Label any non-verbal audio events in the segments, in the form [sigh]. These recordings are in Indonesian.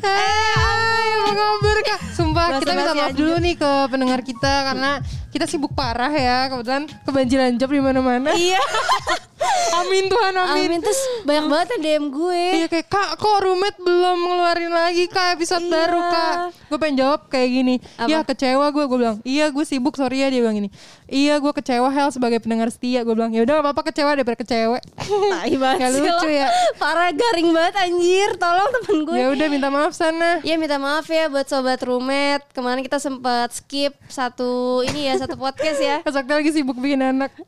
Hai, apa kabar kak? Sumpah Basa-basi kita minta maaf dulu nih ke pendengar kita karena kita sibuk parah ya. Kebetulan kebanjiran job di mana-mana. Iya. [laughs] Amin Tuhan, amin. Amin terus banyak banget yang DM gue. Iya kayak kak kok roommate belum ngeluarin lagi kak episode Iya. baru kak Gue pengen jawab kayak gini Apa? Ya kecewa gue Gue bilang iya gue sibuk sorry ya Dia bilang gini Iya gue kecewa Hel sebagai pendengar setia Gue bilang yaudah gak apa-apa kecewa daripada kecewa Tai banget Gak lucu ya Parah garing banget anjir. Tolong temen gue. Ya udah minta maaf sana Iya minta maaf ya buat sobat roommate Kemarin kita sempat skip satu ini ya satu podcast ya [laughs] Sakti lagi sibuk bikin anak [laughs]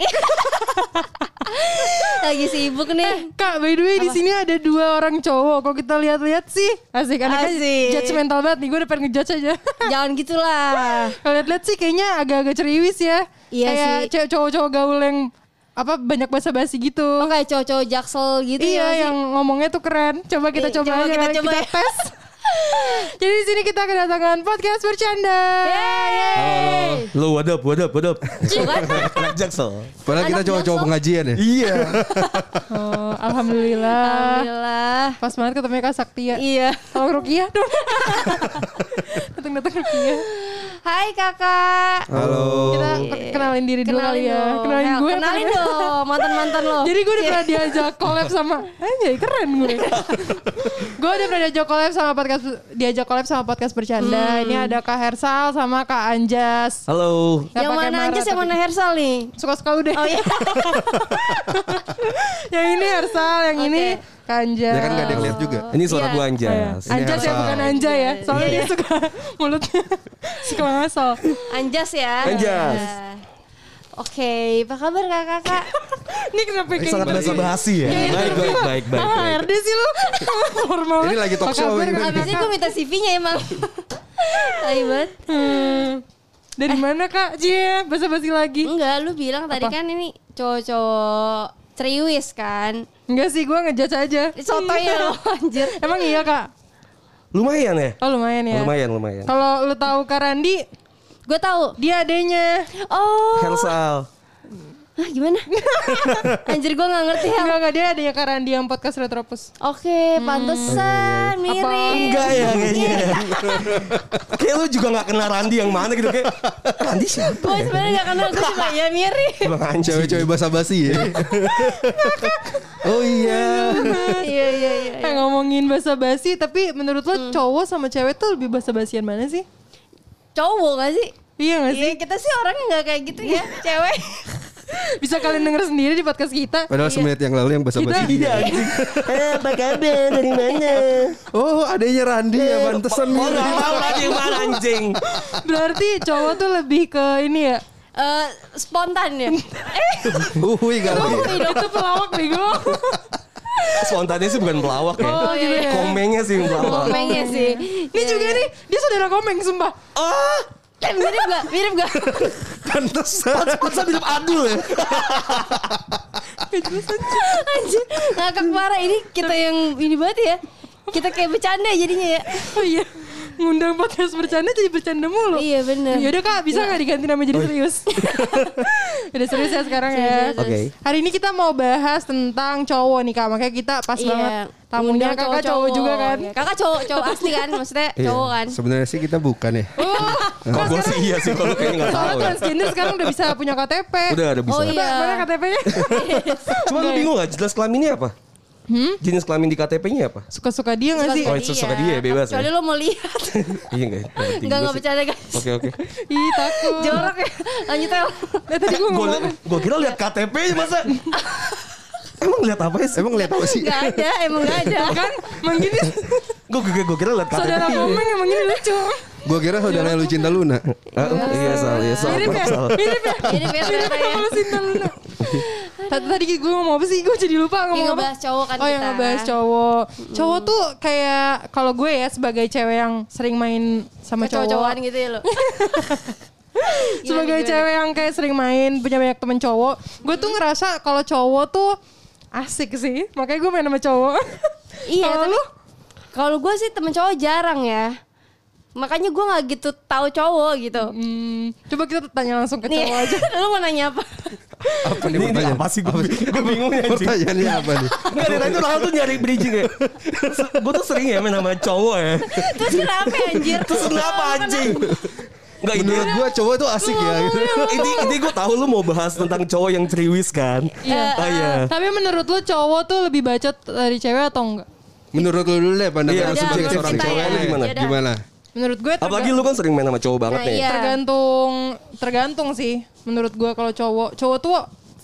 [laughs] Lagi sibuk nih Kak by the way di sini ada dua orang cowok Kalau kita lihat-lihat sih Asik anaknya Asik. judgmental banget nih Gue udah pengen ngejudge aja [laughs] Jangan gitulah Kalau lihat-lihat sih kayaknya agak-agak ceriwis ya Iya Kayak sih. cowok-cowok gaul yang apa banyak basa-basi gitu Oh kayak cowok-cowok jaksel gitu iya ya sih? yang ngomongnya tuh keren. Coba kita Iya, coba, coba aja kita coba ya. tes. [laughs] [laughs] Jadi di sini kita kedatangan podcast bercanda. Yeay. Lo what up, what up, what up. [laughs] Anak jaksel. Padahal kita jaksel. pengajian ya. Iya. [laughs] Oh, alhamdulillah. Alhamdulillah Pas banget ketemu Kak Saktia. Iya Tolong Rukiah dong. Datang-datang Rukiah. Hai kakak Halo. Kita ke- kenalin diri dulu kali ya. Kenalin Hel, gue. Kenalin dong mantan-mantan lo Jadi gue udah pernah diajak collab sama Anjay keren gue Gue udah pernah diajak collab sama podcast Diajak collab sama podcast bercanda Hmm. Ini ada Kak Hersal sama Kak Anjas Halo. Gak Yang mana aja yang mana Hersal nih Suka-suka lu deh Oh iya [laughs] Yang ini Hersal Yang Oke. ini Kak Anjas Ya kan gak ada yang lihat juga. Ini suara Iya. gua Oh, iya. Anjas. Anjas ya bukan Anja ya Soalnya dia suka [laughs] mulutnya Suka ngasal Anjas ya Anjas. Ya. Oke apa kabar kakak-kakak [laughs] Ini kenapa kayak Sangat basi ya. Baik, baik, baik, baik. Ah, sih lu [laughs] Formal Ini lagi talk show ini. Abisnya gue minta CV-nya emang [laughs] Tai banget Hmm. Dari mana kak? Cie, basa-basi lagi. Enggak lu bilang tadi Apa? kan ini cowok-cowok Ceriwis kan Enggak sih, gue ngejudge aja. Sotoy lo anjir Emang iya kak? Lumayan ya? Oh lumayan ya. Lumayan, lumayan. Kalau lu tahu Kak Randi, Gue tahu dia adenya. Oh Hersal. Hah, gimana? [laughs] Anjir gue gak ngerti ya Enggak enggak dia adanya Kak Randi yang podcast Retropus. Oke, pantesan mirip. Enggak ya kayaknya. Kayak lu juga gak kenal Randi yang mana gitu kayak. Randi siapa? Gue sebenarnya gak kenal, gue cuma ya mirip. Bang anjing. Cewek-cewek basa-basi ya. [laughs] Oh iya. Iya iya iya. Eh ngomongin basa-basi, tapi menurut lo cowok sama cewek tuh lebih basa-basian mana sih? Cowok gak sih? Iya gak sih? Iya kita sih orangnya gak kayak gitu ya, cewek. [laughs] Bisa kalian denger sendiri di podcast kita. Padahal semenit yang lalu yang basa-basi. Iya anjing. Eh, apa kabar? Dari mana? Oh, adanya Randi ya pantesan. Oh gak tau Randi yang mana anjing. Berarti cowok tuh lebih ke ini ya. Eh spontan ya. [laughs] Uhui kali. itu pelawak bego. [laughs] Spontannya sih bukan pelawak ya. Oh iya. iya. Komengnya sih yang pelawak. Komengnya sih. Ini juga nih, dia saudara komeng sumpah. Ah, Eh, mirip gak? Mirip gak? Pantesan. masa hidup adul ya? Anjir, ngakak parah ini kita yang ini banget ya. Kita kayak bercanda jadinya ya. Oh iya. Ngundang podcast bercanda jadi bercanda mulu. Iya bener. Yaudah kak, bisa nggak diganti nama jadi serius? [laughs] Udah serius ya sekarang ya. Oke. Hari ini kita mau bahas tentang cowok nih kak, makanya kita pas Iya. banget tamunya kakak cowok juga kan. Iya, Kakak cowok, cowok [laughs] asli kan? Maksudnya Iya. cowok kan? Sebenarnya sih kita bukan ya. [laughs] Kalau gue sih iya sih kalau kayaknya gak Soalnya tahu ya. transgender sekarang udah bisa punya KTP. Udah ada bisa. Oh iya. Mana KTP-nya? Cuma lu bingung gak jelas kelaminnya apa? Jenis kelamin di KTP-nya apa? Suka-suka dia gak sih? Oh, suka dia ya, bebas ya? Kecuali lo mau lihat. [laughs] Iya enggak? Enggak, enggak bercanda guys. Oke oke. [laughs] Ih takut. Jorok ya. Lanjut ya. Eh, tadi gue Gue ngomong. gue kira lihat KTP masa. [laughs] Emang lihat apa sih? Emang lihat apa sih? Enggak ada, emang enggak ada. Kan, emang gini Gue gue gue kira lihat KTP. saudara komeng emang gini lucu. Gue kira saudara lu cinta Luna. Ah, iya salah ya salah. Mirip ya? salah. Mirip ya? Mirip ya ternyata ya. Luna. Tadi tadi gue ngomong apa sih? Gue jadi lupa ngomong apa. ngebahas cowok kan Oh yang kita. ngebahas cowok. Cowok tuh kayak kalau gue ya sebagai cewek yang sering main sama cowok. Cowok-cowokan gitu ya lo. [laughs] sebagai Gimana, cewek yang kayak sering main punya banyak temen cowok. Gue tuh ngerasa kalau cowok tuh asik sih. Makanya gue main sama cowok. Iya, tapi lu? kalau gue sih temen cowok jarang ya. Makanya gue nggak gitu tahu cowok gitu. Hmm, coba kita tanya langsung ke Nih, cowok aja. [laughs] lu mau nanya apa? Apa nih Ini, apa sih gue gue bingung anjing. Pertanyaannya apa nih? Enggak dari tadi orang tuh nyari bridging ya. Gue tuh sering ya main sama cowok ya. Terus kenapa anjir? Terus kenapa anjing? Enggak ini Menurut gua cowok tuh asik ya gitu. ini ini gue tahu lu mau bahas tentang cowok yang triwis kan. Iya. Oh iya. Tapi menurut lu cowok tuh lebih bacot dari cewek atau enggak? Menurut lu dulu deh pandangan lu Udah, subjektif kita cowok ya. gimana? Yaudah. Gimana? Menurut gue Apalagi lu kan sering main sama cowok banget Nah, nih. iya. tergantung tergantung sih menurut gue kalau cowok. Cowok tuh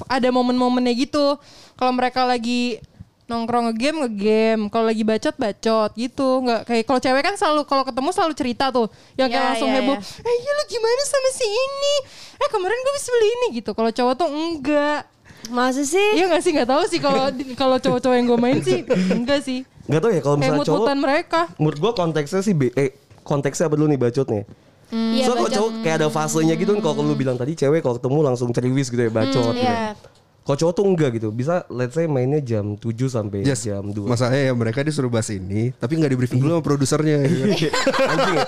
ada momen-momennya gitu. Kalau mereka lagi nongkrong ngegame ngegame. Kalau lagi bacot bacot gitu. Nggak kayak kalau cewek kan selalu kalau ketemu selalu cerita tuh. Yang kayak Ya, langsung ya, heboh ya. eh iya lu gimana sama si ini? Eh kemarin gue bisa beli ini gitu. Kalau cowok tuh enggak. Masa sih? iya nggak sih? Nggak tahu sih. Kalau kalau cowok-cowok yang gue main sih [laughs] enggak sih. Gak tau ya kalau kayak misalnya cowok mut-mutan mereka. menurut gue konteksnya sih be- eh, konteksnya apa dulu nih bacotnya Iya, so kalau bacot. cowok kayak ada fasenya gitu kan kalau lu bilang tadi cewek kalau ketemu langsung ceriwis gitu ya bacot gitu. Iya. Kalau cowok tuh enggak gitu. Bisa let's say mainnya jam 7 sampai Yes. jam 2. Masalahnya ya mereka disuruh bahas ini, tapi nggak di briefing dulu sama produsernya. [laughs] Anjing ya.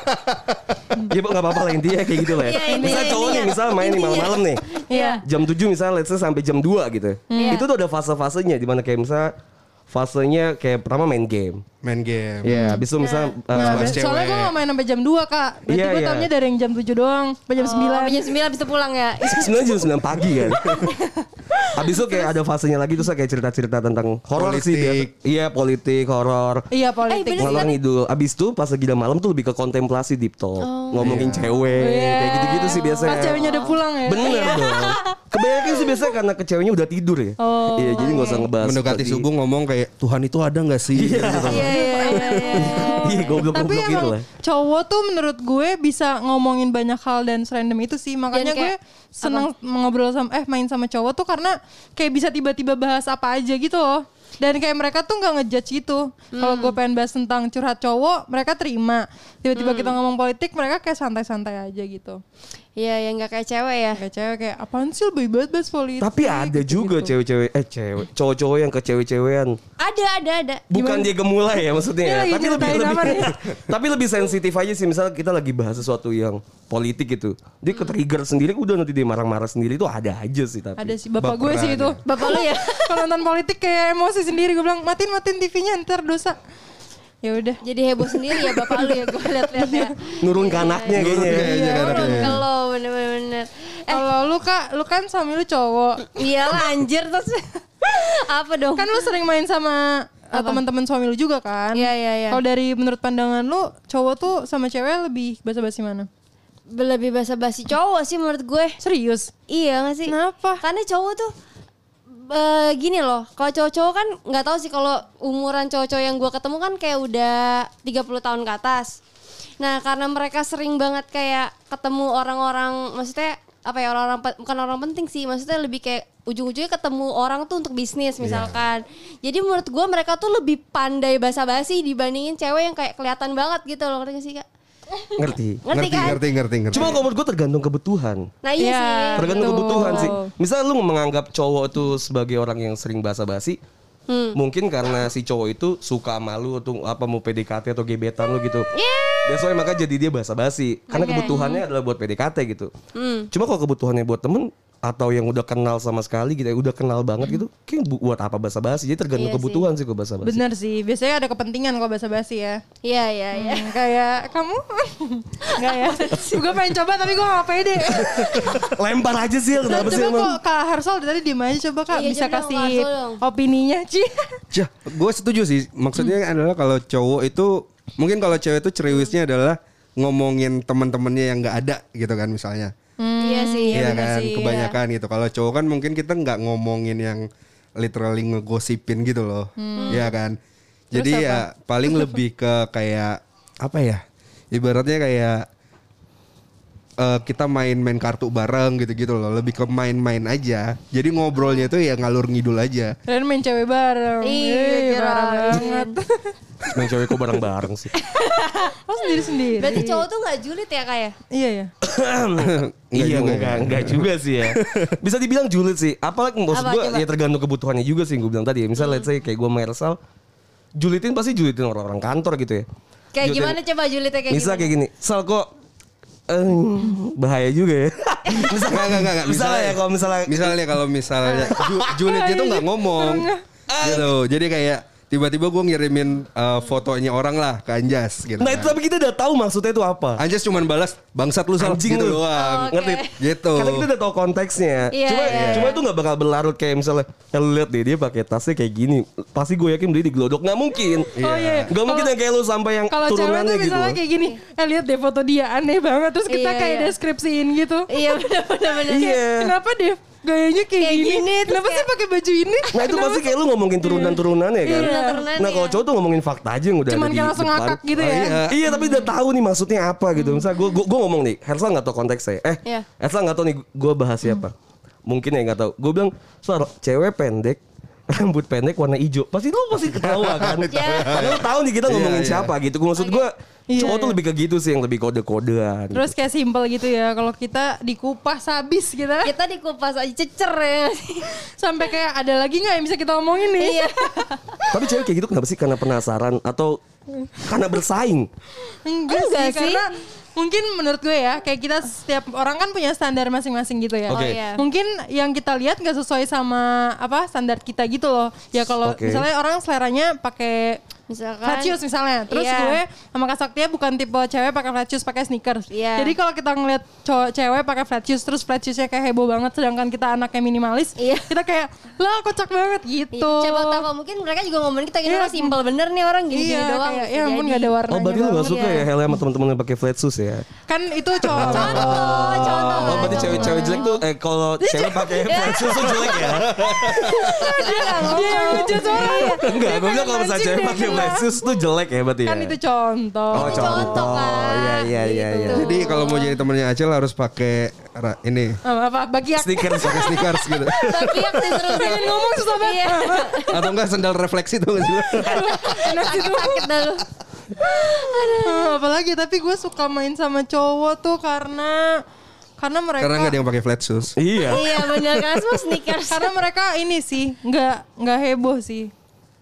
Ya enggak apa-apa lah intinya kayak gitu lah. ya. Iya, misal cowok nih misal main nih malam-malam nih. Iya. Jam 7 misalnya let's say sampai jam 2 gitu. Iya. Itu tuh ada fase-fasenya di mana kayak misal fasenya kayak pertama main game. Main game. Iya, habis itu misal Nah, uh, soalnya cewek. gue gak main sampai jam 2 kak Berarti Iya, gue iya. taunya dari yang jam 7 doang Sampai jam 9 Oh, jam 9 habis itu pulang ya. [laughs] sebenarnya jam 9 pagi kan. [laughs] Habis itu kayak ada fasenya lagi terus kayak cerita-cerita tentang horor sih. Iya, politik, horor. Iya politik Eh, Ngalor ngidul. Abis itu pas lagi udah malam tuh lebih ke kontemplasi deep talk. Ngomongin cewek. Kayak gitu-gitu sih biasanya. Oh, iya. Pas ceweknya udah pulang ya Bener dong. Kebanyakan sih biasanya karena ke ceweknya udah tidur ya. Oh, iya, jadi gak usah ngebahas. Mendekati subuh ngomong kayak Tuhan itu ada nggak sih? Iya. Iya. Iya, Tapi goblok-goblok gitu emang lah. cowok tuh menurut gue bisa ngomongin banyak hal dan serandom itu sih Makanya gue kayak seneng ngobrol sama eh main sama cowok tuh karena kayak bisa tiba-tiba bahas apa aja gitu loh dan kayak mereka tuh nggak ngejudge gitu. Kalau gue pengen bahas tentang curhat cowok, mereka terima. Tiba-tiba kita ngomong politik, mereka kayak santai-santai aja gitu. Iya, yang nggak kayak cewek ya. Kayak cewek kayak apaan sih lebih banget bahas politik. Tapi ada juga gitu. cewek-cewek eh cewek cowok-cowok yang ke cewek-cewekan. Ada, ada, ada. Bukan dia gemulai ya maksudnya ya. Tapi lebih lebih [laughs] tapi lebih sensitif aja sih. Misalnya kita lagi bahas sesuatu yang politik gitu. Dia ke trigger sendiri udah nanti dia marah-marah sendiri itu ada aja sih tapi. Ada sih bapak gue sih itu. ya. Bapak lu ya? [laughs] Kalau nonton politik kayak emosi sendiri gue bilang matiin matiin TV-nya ntar dosa. Ya udah. Jadi heboh sendiri ya bapak lu ya gue liat-liat ya. Nurun ke anaknya kayaknya. ya. Kayaknya Iya, anaknya. turun ke lo bener-bener. Eh, Kalau lu kak, lu kan suami lu cowok. iya lah anjir terus. Apa dong? Kan lu sering main sama uh, teman-teman suami lu juga kan? Iya, iya, iya. Kalau dari menurut pandangan lu, cowok tuh sama cewek lebih basa-basi mana? lebih basa-basi cowok sih menurut gue. Serius? Iya gak sih? Kenapa? Karena cowok tuh eh, gini loh, kalau cowok-cowok kan nggak tahu sih kalau umuran cowok-cowok yang gue ketemu kan kayak udah 30 tahun ke atas. Nah, karena mereka sering banget kayak ketemu orang-orang maksudnya apa ya orang-orang bukan orang penting sih, maksudnya lebih kayak ujung-ujungnya ketemu orang tuh untuk bisnis misalkan. Jadi menurut gue mereka tuh lebih pandai basa-basi dibandingin cewek yang kayak kelihatan banget gitu loh, ngerti gak sih kak? Ngerti. Ngerti, Ngerti, kan? ngerti, ngerti, ngerti. Cuma kalau menurut gue tergantung kebutuhan. Nah iya, Iya. sih. Tergantung Betul. kebutuhan sih. Misal lu menganggap cowok itu sebagai orang yang sering basa-basi, Hmm. mungkin karena si cowok itu suka malu atau apa mau PDKT atau gebetan lu gitu. Yeah. That's why maka jadi dia basa-basi. Karena Oke. kebutuhannya adalah buat PDKT gitu. Hmm. Cuma kalau kebutuhannya buat temen atau yang udah kenal sama sekali gitu, ya, udah kenal banget gitu, kayak bu- buat apa basa-basi? Jadi tergantung Iya sih. kebutuhan sih kok basa-basi. Bener sih, biasanya ada kepentingan kalau basa-basi ya. Iya, iya, iya. Hmm, kayak kamu Enggak ya [laughs] Gue pengen coba tapi gue gak pede [laughs] Lempar aja sih, kenapa sih Coba kok Kak Harsol dari tadi diem aja coba Kak Iya, Bisa coba kasih dong. opininya Ci Cah, gue setuju sih. Maksudnya adalah kalau cowok itu mungkin kalau cewek itu ceriwisnya adalah ngomongin teman-temannya yang nggak ada gitu kan misalnya. Iya sih. Iya kan, sih, kebanyakan gitu. Kalau cowok kan mungkin kita nggak ngomongin yang literally ngegosipin gitu loh. Iya kan. Jadi ya paling lebih ke kayak apa ya? Ibaratnya kayak eh, kita main-main kartu bareng gitu-gitu loh. Lebih ke main-main aja. Jadi ngobrolnya itu ya ngalur ngidul aja. Kalian main cewek bareng Iya, banget [laughs] Main cewek kok bareng-bareng sih. [laughs] Oh sendiri-sendiri Berarti cowok tuh nggak julid ya kayak? Iya ya iya [coughs] juga enggak, ya. enggak juga sih ya. [laughs] Bisa dibilang julid sih. Apalagi maksud Apa, gue ya tergantung kebutuhannya juga sih gue bilang tadi. ya. Misal let's say kayak gue Mersal, julitin pasti julitin orang-orang kantor gitu ya. Kayak Julitin- gimana coba julidnya kayak Misal gimana? kayak gini, Sal kok eh, bahaya juga ya. [laughs] misalnya, Enggak, enggak, enggak, enggak. misalnya ya kalau misalnya misalnya kalau misalnya [laughs] Ju- Julid itu nggak ngomong gitu jadi kayak tiba-tiba gue ngirimin uh, fotonya orang lah ke Anjas gitu Nah itu kan. tapi kita udah tahu maksudnya itu apa. Anjas cuman balas bangsat lu sal Anjing gitu lu. doang Oke. Ngerti? gitu Karena kita udah tahu konteksnya. Iya, cuma iya, cuma iya. itu nggak bakal berlarut kayak misalnya, ya lu lihat deh dia pakai tasnya kayak gini. Pasti gue yakin dia digelodok nggak mungkin. Oh iya. Gak mungkin yang kayak lu sampai yang Kalau cewek turunannya tuh gitu. misalnya kayak gini, eh lihat deh foto dia aneh banget terus kita Iya, kayak iya. deskripsiin gitu. Iya benar-benar benar. Iya. Kenapa deh gayanya kayak, Kayak gini? gini, Kenapa sih kayak- pakai baju ini? Nah itu pasti kayak lu ngomongin turunan-turunannya kan. Iya. Nah kalau ya. cowok tuh ngomongin fakta aja yang udah Cuman kayak langsung depan. ngakak gitu Oh, ya. iya. Iya tapi udah tahu nih maksudnya apa gitu. Misalnya gue gue ngomong nih, Hersal nggak tahu konteksnya. Eh, Iya. Hersal nggak tahu nih gue bahas siapa. Mungkin ya nggak tahu. Gue bilang, soal cewek pendek, rambut pendek warna hijau. Pasti lu pasti ketawa kan. [laughs] Iya. Karena lu tahu nih kita Iya, ngomongin iya. siapa gitu. Maksud gue Iya, cowok tuh lebih ke gitu sih yang lebih kode-kodean. Terus kayak simpel gitu ya. Kalau kita dikupas habis gitu. Kita dikupas aja cecer ya. [laughs] Sampai kayak ada lagi nggak yang bisa kita omongin nih? Iya. [laughs] Tapi cewek kayak gitu kenapa sih? Karena penasaran atau karena bersaing? Enggak, Enggak sih, sih. karena mungkin menurut gue ya kayak kita setiap orang kan punya standar masing-masing gitu ya. Oke. Oh iya. Mungkin yang kita lihat nggak sesuai sama apa standar kita gitu loh. Ya kalau Oke. misalnya orang seleranya pakai Misalkan flat shoes misalnya. Terus Iya. gue sama Kak Saktia bukan tipe cewek pakai flat shoes, pakai sneakers. Iya. Jadi kalau kita ngeliat cowok cewek pakai flat shoes terus flat shoesnya kayak heboh banget sedangkan kita anaknya minimalis, Iya. kita kayak lah kocak banget gitu. Coba tahu mungkin mereka juga ngomongin kita gini Iya. lah simpel bener nih orang gini-gini Iya, doang. kayak, ya ampun gak ada warnanya. Oh berarti lu gak suka ya Hela sama temen-temen yang pakai flat shoes ya? Kan itu cowok. Contoh, contoh. Oh berarti cewek-cewek jelek tuh eh kalau [laughs] cewek pakai flat shoes tuh jelek ya? [laughs] Dia yang ngejudge orang. Enggak, gue bilang kalau misalnya cewek pakai shoes tuh jelek ya berarti ya? Kan itu contoh. Oh Contoh, contoh, Kak. iya iya iya Gitu. iya. jadi kalau mau jadi temennya Acel harus pakai ini apa, apa bagi aku Sneakers pakai sneakers gitu Bakiak sih seru pengen ngomong susah banget. Iya. atau enggak sendal refleksi tuh nggak sih? Enak gitu. Sakit dah lu. Apalagi tapi gue suka main sama cowok tuh karena karena mereka karena nggak ada yang pakai flat shoes Iya. Iya bener kan semua sneakers. [laughs] karena mereka ini sih nggak nggak heboh sih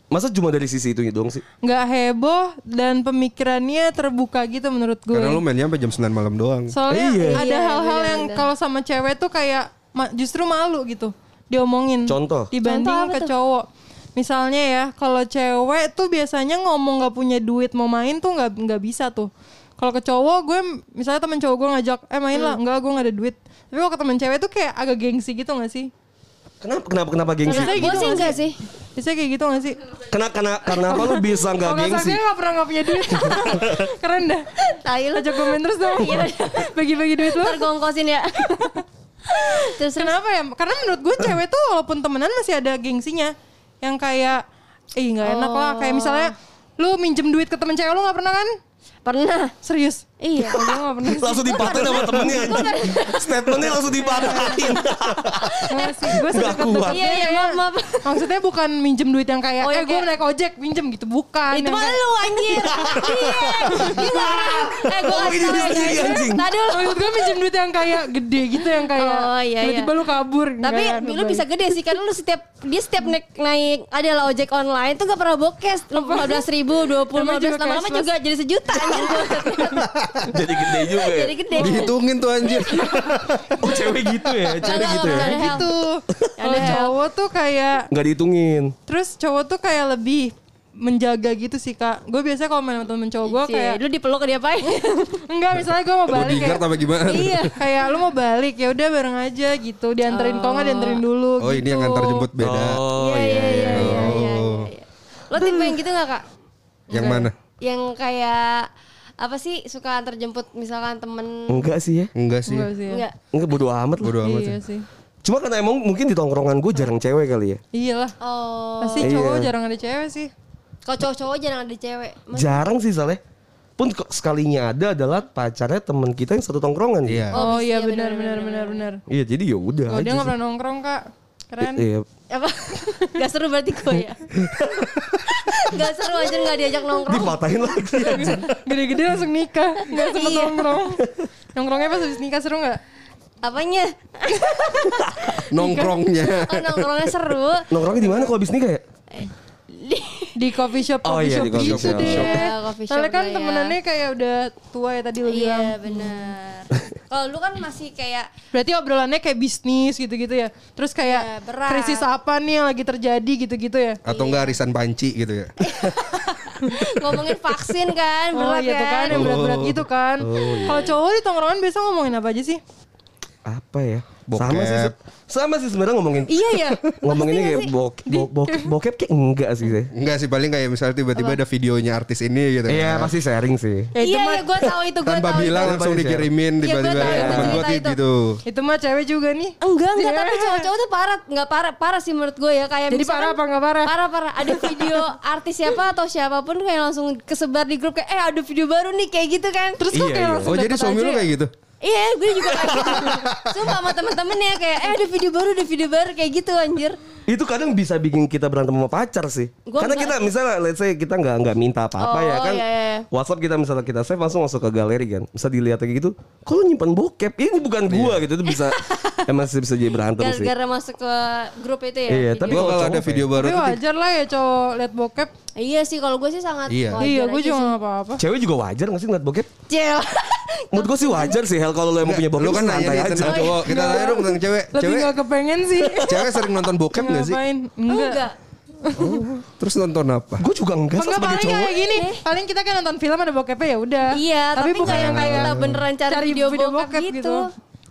Masa cuma dari sisi itu doang sih? nggak heboh dan pemikirannya terbuka gitu menurut gue karena lu mainnya sampai jam 9 malam doang soalnya Iya. ada Iya, hal-hal bener, yang bener. kalau sama cewek tuh kayak ma- justru malu gitu diomongin Contoh? dibanding Contoh ke tuh? cowok misalnya ya kalau cewek tuh biasanya ngomong nggak punya duit mau main tuh nggak nggak bisa tuh kalau ke cowok gue misalnya temen cowok gue ngajak eh main lah enggak gue nggak ada duit tapi kalau ke temen cewek tuh kayak agak gengsi gitu gak sih Kenapa kenapa kenapa gengsi? Gue gitu sih nggak enggak sih. Biasanya kayak gitu gak sih? Kenapa kenapa kenapa lu bisa Kalau nggak gengsi? Sakti nggak pernah nggak punya duit. [laughs] Keren dah. Tai lu. Ajak main terus dong. Iya. Bagi-bagi duit lo. Ntar gue ongkosin ya. Terus terus. Kenapa ya? Karena menurut gue cewek tuh walaupun temenan masih ada gengsinya. Yang kayak, ih nggak enak lah. Kayak misalnya, lu minjem duit ke temen cewek lu nggak pernah kan? Pernah. Serius? Iya. Gue nggak pernah. [laughs] sih. Langsung dipatahin sama temennya anjing. Statementnya langsung dipatahin. Gue sedekat kuat. Iya iya maaf maaf. Maksudnya bukan minjem duit yang kayak, Oh, eh yang gue naik ojek minjem gitu. Bukan. Itu mah lu anjir. Iya. Gila. Eh gue kasih tau anjing. Tadi lu. Maksud gue minjem duit yang kayak gede gitu yang kayak Oh, iya, tiba-tiba iya. lu kabur. Tapi lu bisa gede sih kan lu setiap dia setiap naik naik adalah ojek online tuh gak pernah bokes lima belas ribu dua puluh lima Namanya belas juga lama-lama cashless. juga jadi sejuta anjir [laughs] Jadi gede juga ya. jadi gede dihitungin tuh anjir [laughs] Oh cewek gitu ya, cewek Enggak, gitu ya. enggak. gitu. Kalau Ada hell. cowok tuh kayak Nggak dihitungin. terus cowok tuh kayak lebih menjaga gitu sih kak. Gue biasanya kalau main sama temen cowok gue kayak lu dipeluk dia apain enggak [laughs] misalnya gue mau balik kayak apa gimana iya [laughs] kayak lu mau balik ya udah bareng aja gitu dianterin kok nggak dianterin dulu oh gitu. ini yang antar jemput beda Oh iya iya iya iya Oh. iya iya. lo tipe yang gitu gak kak yang mana yang kayak apa sih suka antar jemput misalkan temen Enggak sih ya. enggak sih Enggak sih ya. enggak Enggak bodo amat lah. bodo amat Iya ya. sih. Cuma karena emang mungkin di tongkrongan gue jarang cewek kali ya. Iyalah. oh Pasti Iya. cowok jarang ada cewek sih. kalau cowok-cowok jarang ada cewek Mas- Jarang sih soalnya. Pun kok sekalinya ada adalah pacarnya teman kita yang satu tongkrongan. iya Oh, bisa, iya iya, benar benar, benar benar. Iya jadi ya udah Oh dia nggak pernah nongkrong kak. Keren. Iya. Apa [laughs] gak seru berarti gue ya [laughs] gak seru aja gak diajak nongkrong Dipatahin lagi. Gede-gede langsung nikah. Nggak sempet Iya. nongkrong. Nongkrongnya pas habis nikah seru nggak? apanya [laughs] nongkrongnya oh nongkrongnya seru Nongkrongnya di mana kalau habis nikah ya? Di coffee shop, Oh coffee iya, shop di coffee gitu shop. deh. Iya, coffee shop Soalnya kan ya. temenannya kayak udah tua ya tadi lo bilang. iya benar Kalau lu kan masih kayak Berarti obrolannya kayak bisnis gitu-gitu ya. Terus kayak Iya, berat. krisis apa nih yang lagi terjadi gitu-gitu ya. Atau enggak arisan panci gitu ya. [laughs] ngomongin vaksin kan, Oh berat iya tuh kan yang berat-berat Oh. gitu kan. Kalau cowok di tongkrongan biasa ngomongin apa aja sih? Apa ya? Bokep. Sama sih. Sama sih sebenarnya ngomongin Iya [laughs] ya. ngomonginnya Pasti kayak sih? bok, bok, bokep, bokep kayak enggak sih saya. Enggak sih paling kayak misalnya tiba-tiba ada videonya artis ini gitu. Iya kan. pasti sharing sih. Ya, itu Iya, mah iya gue tahu itu gue Tanpa tahu bilang itu. langsung Iya, dikirimin Iya, tiba-tiba ya temen gue gitu. itu mah cewek juga nih. Enggak, enggak, Iya. tapi cowok-cowok tuh parah, enggak parah, parah sih menurut gue ya kayak Jadi parah apa nggak parah? Parah, parah. Ada video artis siapa atau siapa pun kayak langsung kesebar di grup kayak eh ada video baru nih kayak gitu kan. Terus Iya, kayak iya. langsung Oh jadi suami lu ya? kayak gitu? Iya, gue juga kayak gitu. Sumpah sama temen-temen ya kayak eh ada video baru, ada video baru kayak gitu anjir. Itu kadang bisa bikin kita berantem sama pacar sih. Gua Karena kita misalnya let's say kita nggak nggak minta apa-apa Oh, ya kan. iya, iya. WhatsApp kita misalnya kita save langsung masuk ke galeri kan. Bisa dilihat kayak gitu. Kalau nyimpan bokep ini bukan gua gitu itu bisa [laughs] emang sih bisa jadi berantem sih. Gara-gara masuk ke grup itu ya. Iya, tapi kalau ada video baru Tapi wajar lah ya cowok liat bokep. Iya sih kalau gue sih sangat Iya. wajar iya, gue juga sih. gak apa-apa. Cewek juga wajar gak sih ngeliat bokep? Cel. [laughs] Menurut gue sih wajar sih Hel kalau lo emang punya bokep Lu kan nanya santai nih aja. tentang cowok. Kita tanya dong tentang cewek. Lebih Cewek gak kepengen sih. cewek sering nonton bokep gak sih? Enggak. Enggak. Terus nonton apa? Gue juga enggak Enggak sebagai paling cowok. kayak gini. Paling kita kan nonton film ada bokepnya ya udah. Iya, tapi, bukan nggak yang kayak kita beneran cari, video, video bokep, gitu.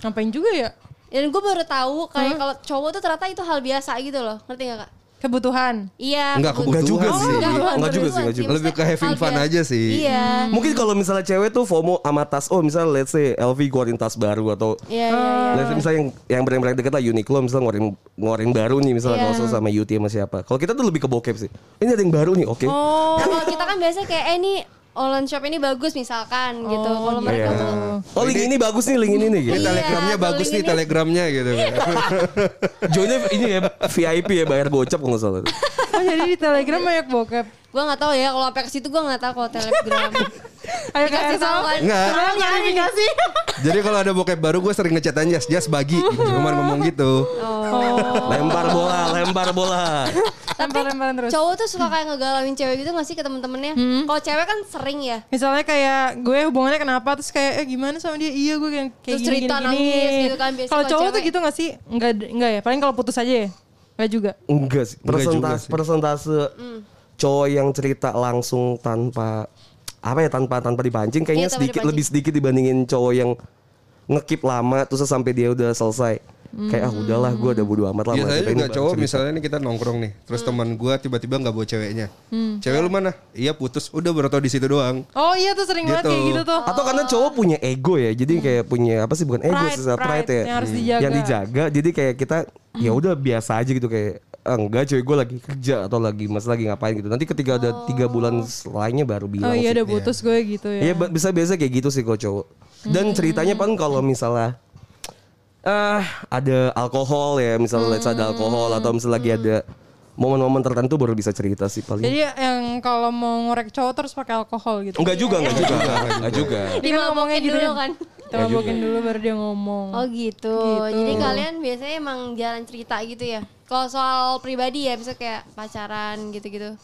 Ngapain juga ya? Dan gue baru tahu kayak kalau cowok tuh ternyata itu hal biasa gitu loh. Ngerti gak kak? Kebutuhan. Iya. Enggak kebut- Enggak juga Kebutuhan sih. sih. Enggak, juga sih, kebutuhan enggak juga. Lebih ke having fun aja sih. Iya. Mungkin kalau misalnya cewek tuh FOMO sama tas, oh misalnya let's say LV keluarin tas baru atau Iya, iya, iya. let's say misalnya yang yang brand-brand deket lah Uniqlo misalnya ngeluarin ngeluarin baru nih misalnya nggak usah sama UT sama siapa. Kalau kita tuh lebih ke bokep sih. Ini ada yang baru nih, oke. Nah, kalau kita kan biasa kayak eh ini online shop ini bagus misalkan gitu. Kalau mereka Iya. tuh Oh link ini bagus nih, link ini nih gitu. Iya, telegramnya kalau bagus nih ini- telegramnya gitu. [laughs] Joinnya ini ya VIP ya bayar gocap kalau nggak salah. [laughs] Oh jadi di telegram banyak bokep. gue nggak tahu ya kalau sampai ke situ gue nggak tahu kalau telegram. [laughs] Ayo kasih tahu. Enggak. Orang nyari Klarifikasi. Jadi kalau ada bokep baru gue sering ngechat aja, jas bagi. Cuman ngomong gitu. Oh. Lempar bola, lempar bola. Tapi Lempar-lemparan terus. cowok tuh suka kayak ngegalauin cewek gitu gak sih ke temen-temennya? Kalau cewek kan sering ya. Misalnya kayak gue hubungannya kenapa terus kayak eh gimana sama dia? Iya gue kayak kayak Terus gini, cerita gini, nangis gini. gitu kan, biasanya Kalau cowok tuh cewek. gitu gak sih? Enggak enggak ya. Paling kalau putus aja ya. Enggak juga. Enggak sih. Persentase sih. persentase Hmm. cowok yang cerita langsung tanpa apa ya tanpa tanpa dipancing kayaknya Iya, tanpa sedikit dipancing. lebih sedikit dibandingin cowok yang ngekip lama terus sampai dia udah selesai. Kayak ah udahlah gue udah bodo amat lah. Biasanya juga cowok cerita. misalnya nih kita nongkrong nih, terus Hmm. teman gua tiba-tiba nggak bawa ceweknya. Cewek lu mana? Iya putus, udah baru tau di situ doang. Oh iya tuh sering banget Gitu. kayak gitu tuh. Atau karena cowok punya ego ya, jadi kayak punya apa sih bukan ego Pride, sih, pride, pride ya, yang harus dijaga. yang dijaga. Jadi kayak kita ya udah biasa aja gitu kayak "Ah, enggak cewek gue lagi kerja atau lagi mas lagi ngapain gitu. Nanti ketika ada tiga bulan lainnya baru bilang. Oh iya sih. udah putus gue gitu ya. Iya bisa biasa kayak gitu sih kalau cowok. Dan ceritanya kan kalau misalnya ah ada alkohol ya, misalnya let's say ada alkohol atau misalnya lagi ada momen-momen tertentu baru bisa cerita sih paling. Jadi yang kalau mau ngorek cowok terus pakai alkohol gitu. enggak juga, enggak juga, enggak juga. Dia kan ngomongnya gitu dulu kan. kan. Kita mabokin dulu baru dia ngomong. Oh gitu. Jadi kalian biasanya emang jalan cerita gitu ya. Kalau soal pribadi ya, bisa kayak pacaran gitu-gitu.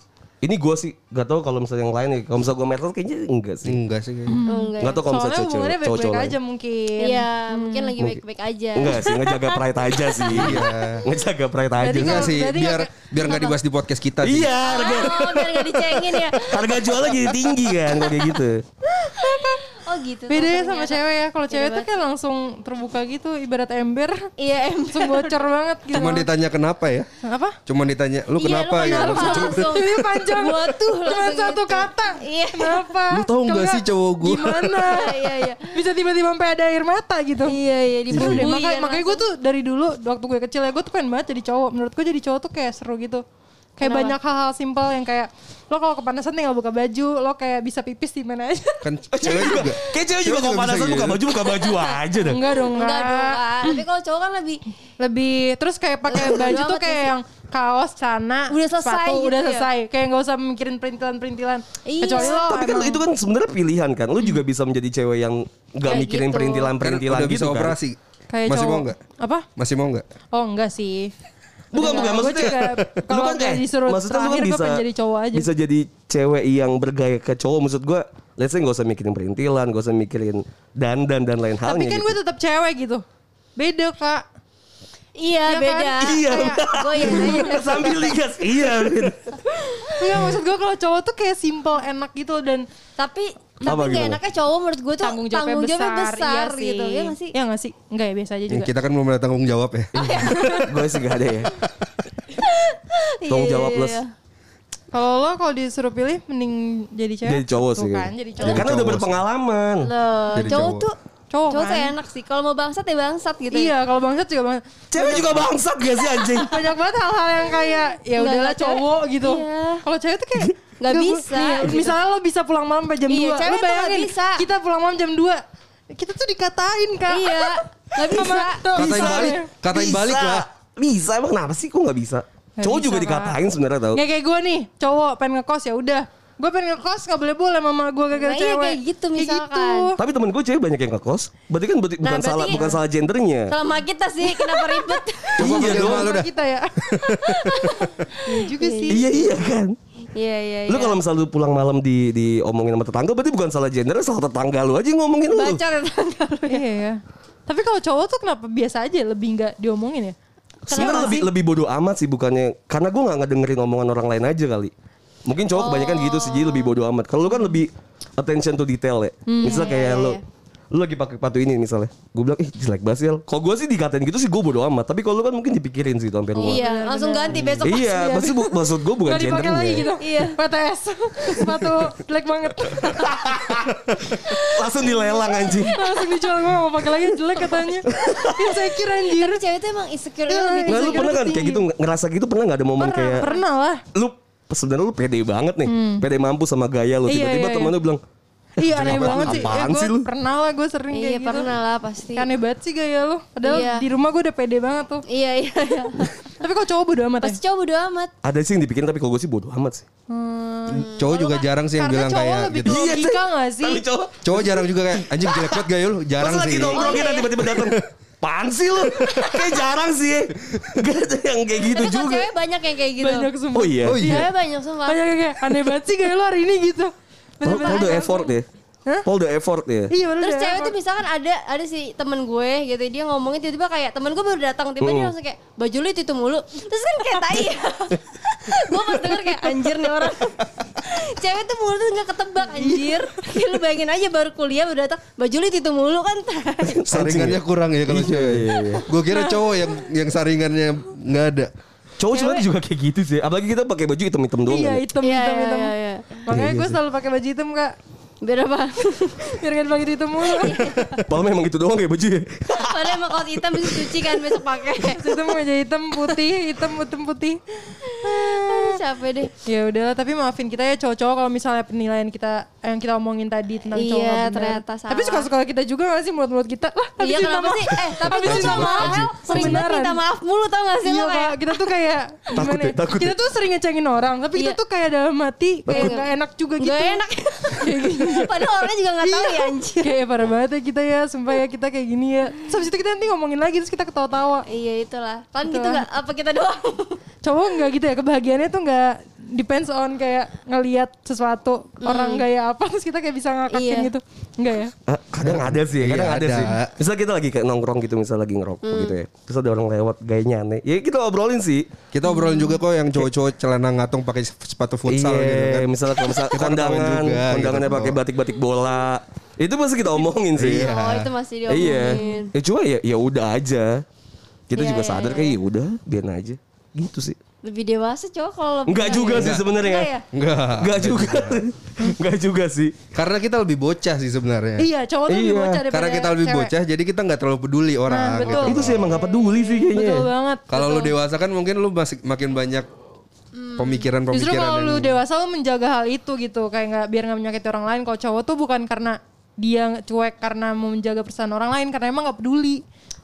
Ini gue sih gak tahu kalau misalnya yang lain ya. Kalau misalnya gue metal kayaknya enggak sih. Enggak sih kayaknya. Oh enggak. Enggak ya? tahu kalau Soalnya misalnya hubungannya cowok baik-baik cowok aja mungkin. Iya, mungkin lagi baik-baik aja. Enggak sih, ngejaga pride aja sih. Iya. ngejaga pride aja. Enggak sih, biar nggak- biar nggak dibahas di podcast kita. Iya, harga Oh, biar gak dicengin ya. [laughs] harga jualnya jadi tinggi kan kalau kayak gitu. [laughs] Oh gitu. Beda ya Oh, sama ternyata. cewek ya. Kalau cewek tuh kayak langsung terbuka gitu ibarat ember. Iya, em. Langsung bocor banget gitu. Cuma ditanya kenapa ya? Apa? Cuma ditanya lu Iya, kenapa lu gitu. kenapa? Langsung. Ini panjang Waduh, Cuma langsung satu kata. Iya. Kenapa? Lu tahu nggak Coba sih cowok gua? Gimana? [laughs] Iya, iya. Bisa tiba-tiba sampai ada air mata gitu. Iya, iya, Seru deh. dibumbui Makanya, kan makanya gue tuh dari dulu waktu gue kecil ya gue tuh pengen banget jadi cowok. Menurut gue jadi cowok tuh kayak seru gitu. Kayak Kenapa? banyak hal-hal simpel yang kayak lo kalau kepanasan tinggal buka baju, lo kayak bisa pipis di mana aja. [laughs] Kan cewek juga. Kayak cewek juga kalau bisa panasan gitu. buka baju buka baju [laughs] aja dah. Enggak dong, Enggak dong, enggak. Tapi kalau cowok kan lebih Lebih terus kayak pakai baju tuh kayak yang kaos, celana, Udah selesai sepatu, gitu udah ya? selesai. Kayak nggak usah mikirin perintilan-perintilan. Iya. Kecuali lo Tapi kan emang- itu kan sebenarnya pilihan kan. Lu juga bisa menjadi cewek yang nggak mikirin gitu. Perintilan-perintilan udah bisa gitu kan. operasi. kayak Masih cowok. mau nggak? Apa? Masih mau nggak? Oh enggak sih. Bukan Enggak, bukan maksudnya. [laughs] kalau kan eh, disuruh maksudnya lu kan bisa jadi cowok aja. bisa jadi cewek yang bergaya ke cowok maksud gua let's say gak usah mikirin perintilan, gak usah mikirin dandan dan lain halnya. Tapi kan gitu. gue tetap cewek gitu. Beda kak. Iya Iya kan? beda. Iya. Gue yang [laughs] nanya. Sambil digas, iya. Enggak maksud gue kalau cowok tuh kayak simple enak gitu dan Tapi Apa tapi gak gimana? enaknya cowok menurut gue tuh tanggung jawabnya besar, besar iya gitu. sih. Ya gak sih? Iya gak sih? Enggak ya biasa aja Ya, juga. kita kan belum ada tanggung jawab ya. [laughs] gue sih gak ada ya. Iya, Tanggung iya, jawab iya, plus. iya. Kalau lo kalau disuruh pilih mending jadi cewek? Jadi cowok sih. kan, jadi cowok. Karena udah berpengalaman. Loh, Jadi cowok cowok. tuh Cowok cowok tuh kan? enak sih. Kalau mau bangsat ya bangsat gitu. Iya, kalau bangsat juga bangsat. Cewek juga bangsat gak sih anjing? Banyak banget hal-hal yang kayak ya udahlah cowok gitu. Iya. Kalau cewek tuh kayak Nggak bu- bisa, nih, gitu. Misalnya lo bisa pulang malam sampai jam Iya, 2. cewek Lo bayangin bisa. kita pulang malam jam 2. Kita tuh dikatain, Kak. Iya. Gak bisa. Katain bisa balik, katain Bisa. balik lah. Bisa emang kenapa sih kok gak bisa? Nggak Cowok bisa, juga dikatain sebenarnya tau. Nggak kayak gue nih, cowok pengen ngekos ya udah. Gue pengen ngekos gak boleh boleh mama gue gara-gara Nah, iya, cewek. kayak gitu misalkan. Tapi temen gue cewek banyak yang ngekos. Berarti kan berarti- Nah, bukan berarti- salah bukan salah gendernya. Sama kita sih kenapa ribet? Coba [laughs] Iya dong. kita ya. [laughs] Iya juga sih. Iya iya kan. Iya iya Lu iya. kalau misalnya lu pulang malam di diomongin sama tetangga berarti bukan salah gender, salah tetangga lu aja ngomongin lu. Baca ya tanggal lu. Iya ya. Tapi kalau cowok tuh kenapa biasa aja lebih nggak diomongin ya? Sebenarnya lebih lebih bodoh amat sih bukannya karena gue nggak ngedengerin omongan orang lain aja kali. Mungkin cowok kebanyakan gitu sih jadi lebih bodoh amat. Kalau lu kan lebih attention to detail ya. Misalnya kayak iya, lu iya. Lu lagi pakai sepatu ini misalnya. Gue bilang ih jelek banget sih. Kalau gue sih dikatain gitu sih gue bodoh amat. Tapi kalau lu kan mungkin dipikirin sih itu sampai rumah. Iya, langsung ganti besok. Iya, maksud, bu- maksud gue bukan Gak dipakai gendernya. lagi gitu. Iya. PTS. Sepatu jelek banget. Langsung dilelang anjing. Langsung dijual gue mau pakai lagi jelek katanya. Ya saya kira anjir. Tapi cewek tuh emang insecure Iya, lebih Nah, lu Insecure pernah kan kayak gitu ngerasa gitu pernah nggak ada momen kayak Pernah lah. lu sebenarnya lu pede banget nih, pede mampu sama gaya lu. Hmm. Iya, Tiba-tiba iya, temen iya. lu bilang, Iya aneh Apaan- banget sih. apaan gua sih lu? Pernah lah gue sering Iya kayak gitu. pernah lah pasti. Aneh banget sih gaya lu. Padahal Iya. di rumah gue udah pede banget tuh. Iya iya. iya. [laughs] Tapi kok cowok bodo amat ya? Pasti cowok bodo amat. ada sih yang dipikirin tapi kalau gue sih bodo amat sih. Cowok juga jarang sih yang Karena bilang cowok kayak lebih gitu. ke logika gak sih? Tapi cowok Cowok jarang juga kayak anjing jelek banget gaya lu. Jarang pas lagi sih. nongkrong Oh, kita iya. tiba-tiba datang. Pan sih lu? [laughs] Kayak jarang sih. Gak ada yang kayak gitu Tapi kalau juga. cewek banyak yang kayak gitu. Banyak sumpah. Oh iya. Oh iya. Cewek banyak sumpah. Banyak yang kayak aneh banget sih gaya lu hari ini gitu. Paul, Paul the effort ya. Hah? Paul the effort ya. Iya bener Terus cewek effort. tuh misalkan ada ada si temen gue gitu dia ngomongin tiba-tiba kayak temen gue baru datang tiba-tiba dia langsung kayak baju lu itu, itu mulu terus kan kayak tai [laughs] gue pas denger kayak anjir nih orang [laughs] cewek tuh mulut tuh nggak ketebak anjir ya, lu bayangin aja baru kuliah baru datang baju lu itu, itu mulu kan tai. Saringannya kurang ya kalau Iya, cewek. iya, iya. Gue kira cowok yang yang saringannya nggak ada. Cowok sebenarnya juga kayak gitu sih. Apalagi kita pakai baju hitam-hitam doang. Iya kan ya. hitam Iya, hitam iya, hitam. iya. Makanya gue selalu pakai baju hitam kak. [laughs] biar apa Biar gak dipakai hitam mulu. [laughs] Paul memang gitu doang kayak baju ya. [laughs] padahal emang kalau hitam bisa cuci kan besok pakai hitam aja hitam putih hitam hitam putih. Aduh, capek deh Ya udahlah tapi maafin kita ya cowok-cowok kalau misalnya penilaian kita yang kita omongin tadi tentang Iya, cowok benar. ternyata Tapi salah. suka-suka kita juga gak sih mulut-mulut kita? Lah, habis Iya kenapa sih? Eh tapi minta sama maaf. Rahel sering banget minta maaf mulu tau gak sih Iya lo kayak kita tuh kayak Takut gimana ya, takut Kita ya. tuh sering ngecengin orang, tapi kita Iya. tuh kayak dalam hati kayak Iya. gak enak juga gitu. Gak enak [laughs] Padahal orangnya juga gak tahu ya anjir Kayak parah banget ya kita ya, sumpah ya kita kayak gini ya. Terus habis itu kita nanti ngomongin lagi terus kita ketawa-tawa. Iya itulah. Kan gitu gak Apa kita doang? Cowok nggak gitu ya, kebahagiaannya tuh nggak depends on kayak ngelihat sesuatu orang gaya apa terus kita kayak bisa ngakatin Iya. gitu. Enggak ya? Ah, kadang ada sih, Iya, kadang ada. ada. sih. Misal kita lagi kayak nongkrong gitu, misal lagi ngerokok gitu ya. Terus ada orang lewat gayanya aneh. Ya kita obrolin sih. Kita obrolin juga kok yang cowok-cowok celana ngatung pakai sepatu futsal iya, gitu kan. misalnya kalau misal [laughs] kondangan, juga, kondangannya gitu. pakai batik-batik bola. Itu pasti kita omongin sih. Iya. Oh itu masih Iya. diomongin Ya cuma ya ya udah aja. Kita Iya, juga iya, sadar iya. kayak ya udah, biarin aja. Gitu sih. Lebih dewasa cowok kalau Enggak juga sih Enggak sebenarnya. ya? Enggak. Enggak juga. Enggak [laughs] juga sih. Karena kita lebih bocah sih sebenarnya. Iya, cowok tuh lebih Iya. bocah daripada Karena kita lebih cewek. bocah jadi kita nggak terlalu peduli orang Nah, betul. gitu. Itu sih emang gak peduli sih kayaknya. Betul banget. Kalau lu dewasa kan mungkin lu masih makin banyak pemikiran-pemikiran Justru kalau lu dewasa lu menjaga hal itu gitu, kayak nggak biar nggak menyakiti orang lain. Kalau cowok tuh bukan karena dia cuek karena mau menjaga perasaan orang lain, karena emang nggak peduli.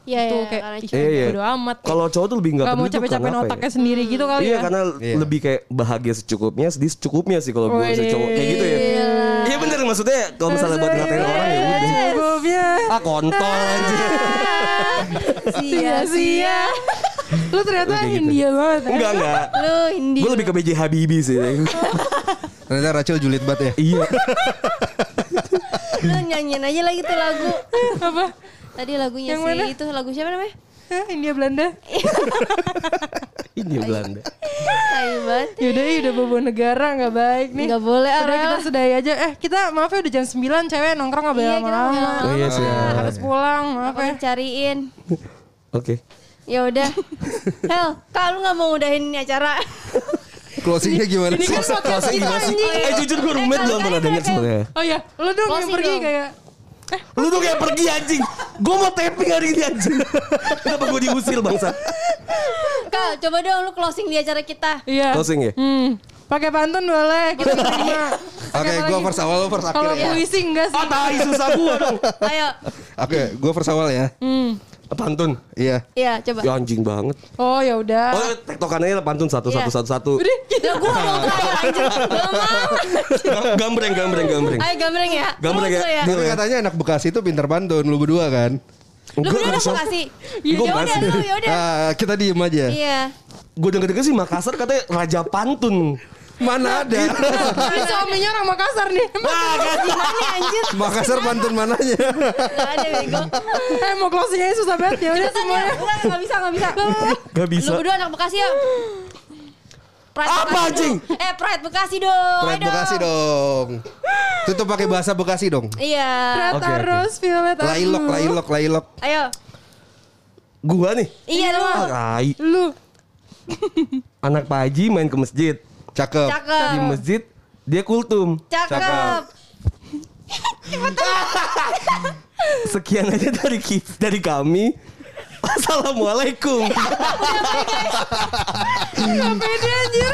Iya, Gitu, iya, kayak karena ih, Iya, iya. bodo amat. Kalau cowok tuh lebih nggak Nggak mau peduli tuh capek-capek ya? otaknya sendiri gitu kali Iya ya. karena Iya. lebih kayak bahagia secukupnya, sedih secukupnya sih kalau gue cowok kayak gitu ya. Iya bener maksudnya kalau misalnya buat ngatain orang ya udah. Cukupnya. Ah kontol anjir. Sia-sia. Lu ternyata gitu. India banget ya. Enggak enggak. Lu Indi Gue lebih ke BJ Habibie sih. ternyata Rachel julid banget ya. iya. Lu nyanyiin aja lagi tuh lagu. Apa? Tadi lagunya Yang si mana? itu lagu siapa namanya? Hah, India Belanda. [laughs] Ini Belanda. Tai banget. Yaudah, ya udah bobo negara nggak baik nih. Nggak boleh, Udah kita sudahi aja. Eh kita maaf ya udah jam 9 cewek nongkrong nggak boleh Iya, boleh lama-lama. Oh iya sih. Harus pulang, maaf Apa ya. cariin? [laughs] Oke. Ya udah. [laughs] Hel, kalau nggak mau udahin ini acara. Closingnya gimana Ini sih? kan podcast Closing kita gimana sih? anjing. Eh jujur gue Eh, belum pernah mereka- sebenarnya. Oh iya, lu dong yang pergi kayak Lu tuh kayak pergi anjing. Gue mau taping hari ini anjing. Kenapa gue diusir bangsa? Kak, coba dong lu closing di acara kita. Iya. Closing ya? Hmm. Pakai pantun boleh, kita terima. Oke, gue first awal, lu first akhir Kalau ya. puisi enggak sih? Ah tai susah gue dong. Ayo. Oke, gue first awal ya. Hmm. Pantun. Iya. Iya, coba. Ya anjing banget. Oh ya udah. Oh tektokannya pantun satu Iya. satu satu satu. Udah, Ya gua mau kayak. [laughs] Gak mau. Gambreng gambreng gambreng. Ayo gambreng ya. Gambreng ya. Ya. Deal Tapi ya. katanya anak Bekasi itu pintar pantun, lu berdua kan? Lu nggak mau bisa. kasih. Ya gua udah lu, ya udah. Ah, kita diem aja. Iya. Gue denger denger sih Makassar katanya raja pantun. Mana ada? Ini suaminya orang Makassar nih. Wah kan. Gimana anjir? Makassar pantun mananya? Gak ada bego. eh mau closing aja susah banget ya udah semuanya. Enggak, enggak bisa, enggak bisa. Gak bisa. Lu berdua anak Bekasi ya? Pride Apa, Bekasi anjing? dong. Eh, Pride Bekasi dong. Pride Bekasi dong. Tutup pakai bahasa Bekasi dong. Iya. Oke, oke. Terus violet aku. Lailok, lailok, lailok. Ayo. Gua nih. Iya lu. Lu. Anak Pak Haji main ke masjid. Cakep. Cakep. Di masjid dia kultum. Cakep. [laughs] Sekian aja dari dari kami. Assalamualaikum. Gak pede anjir.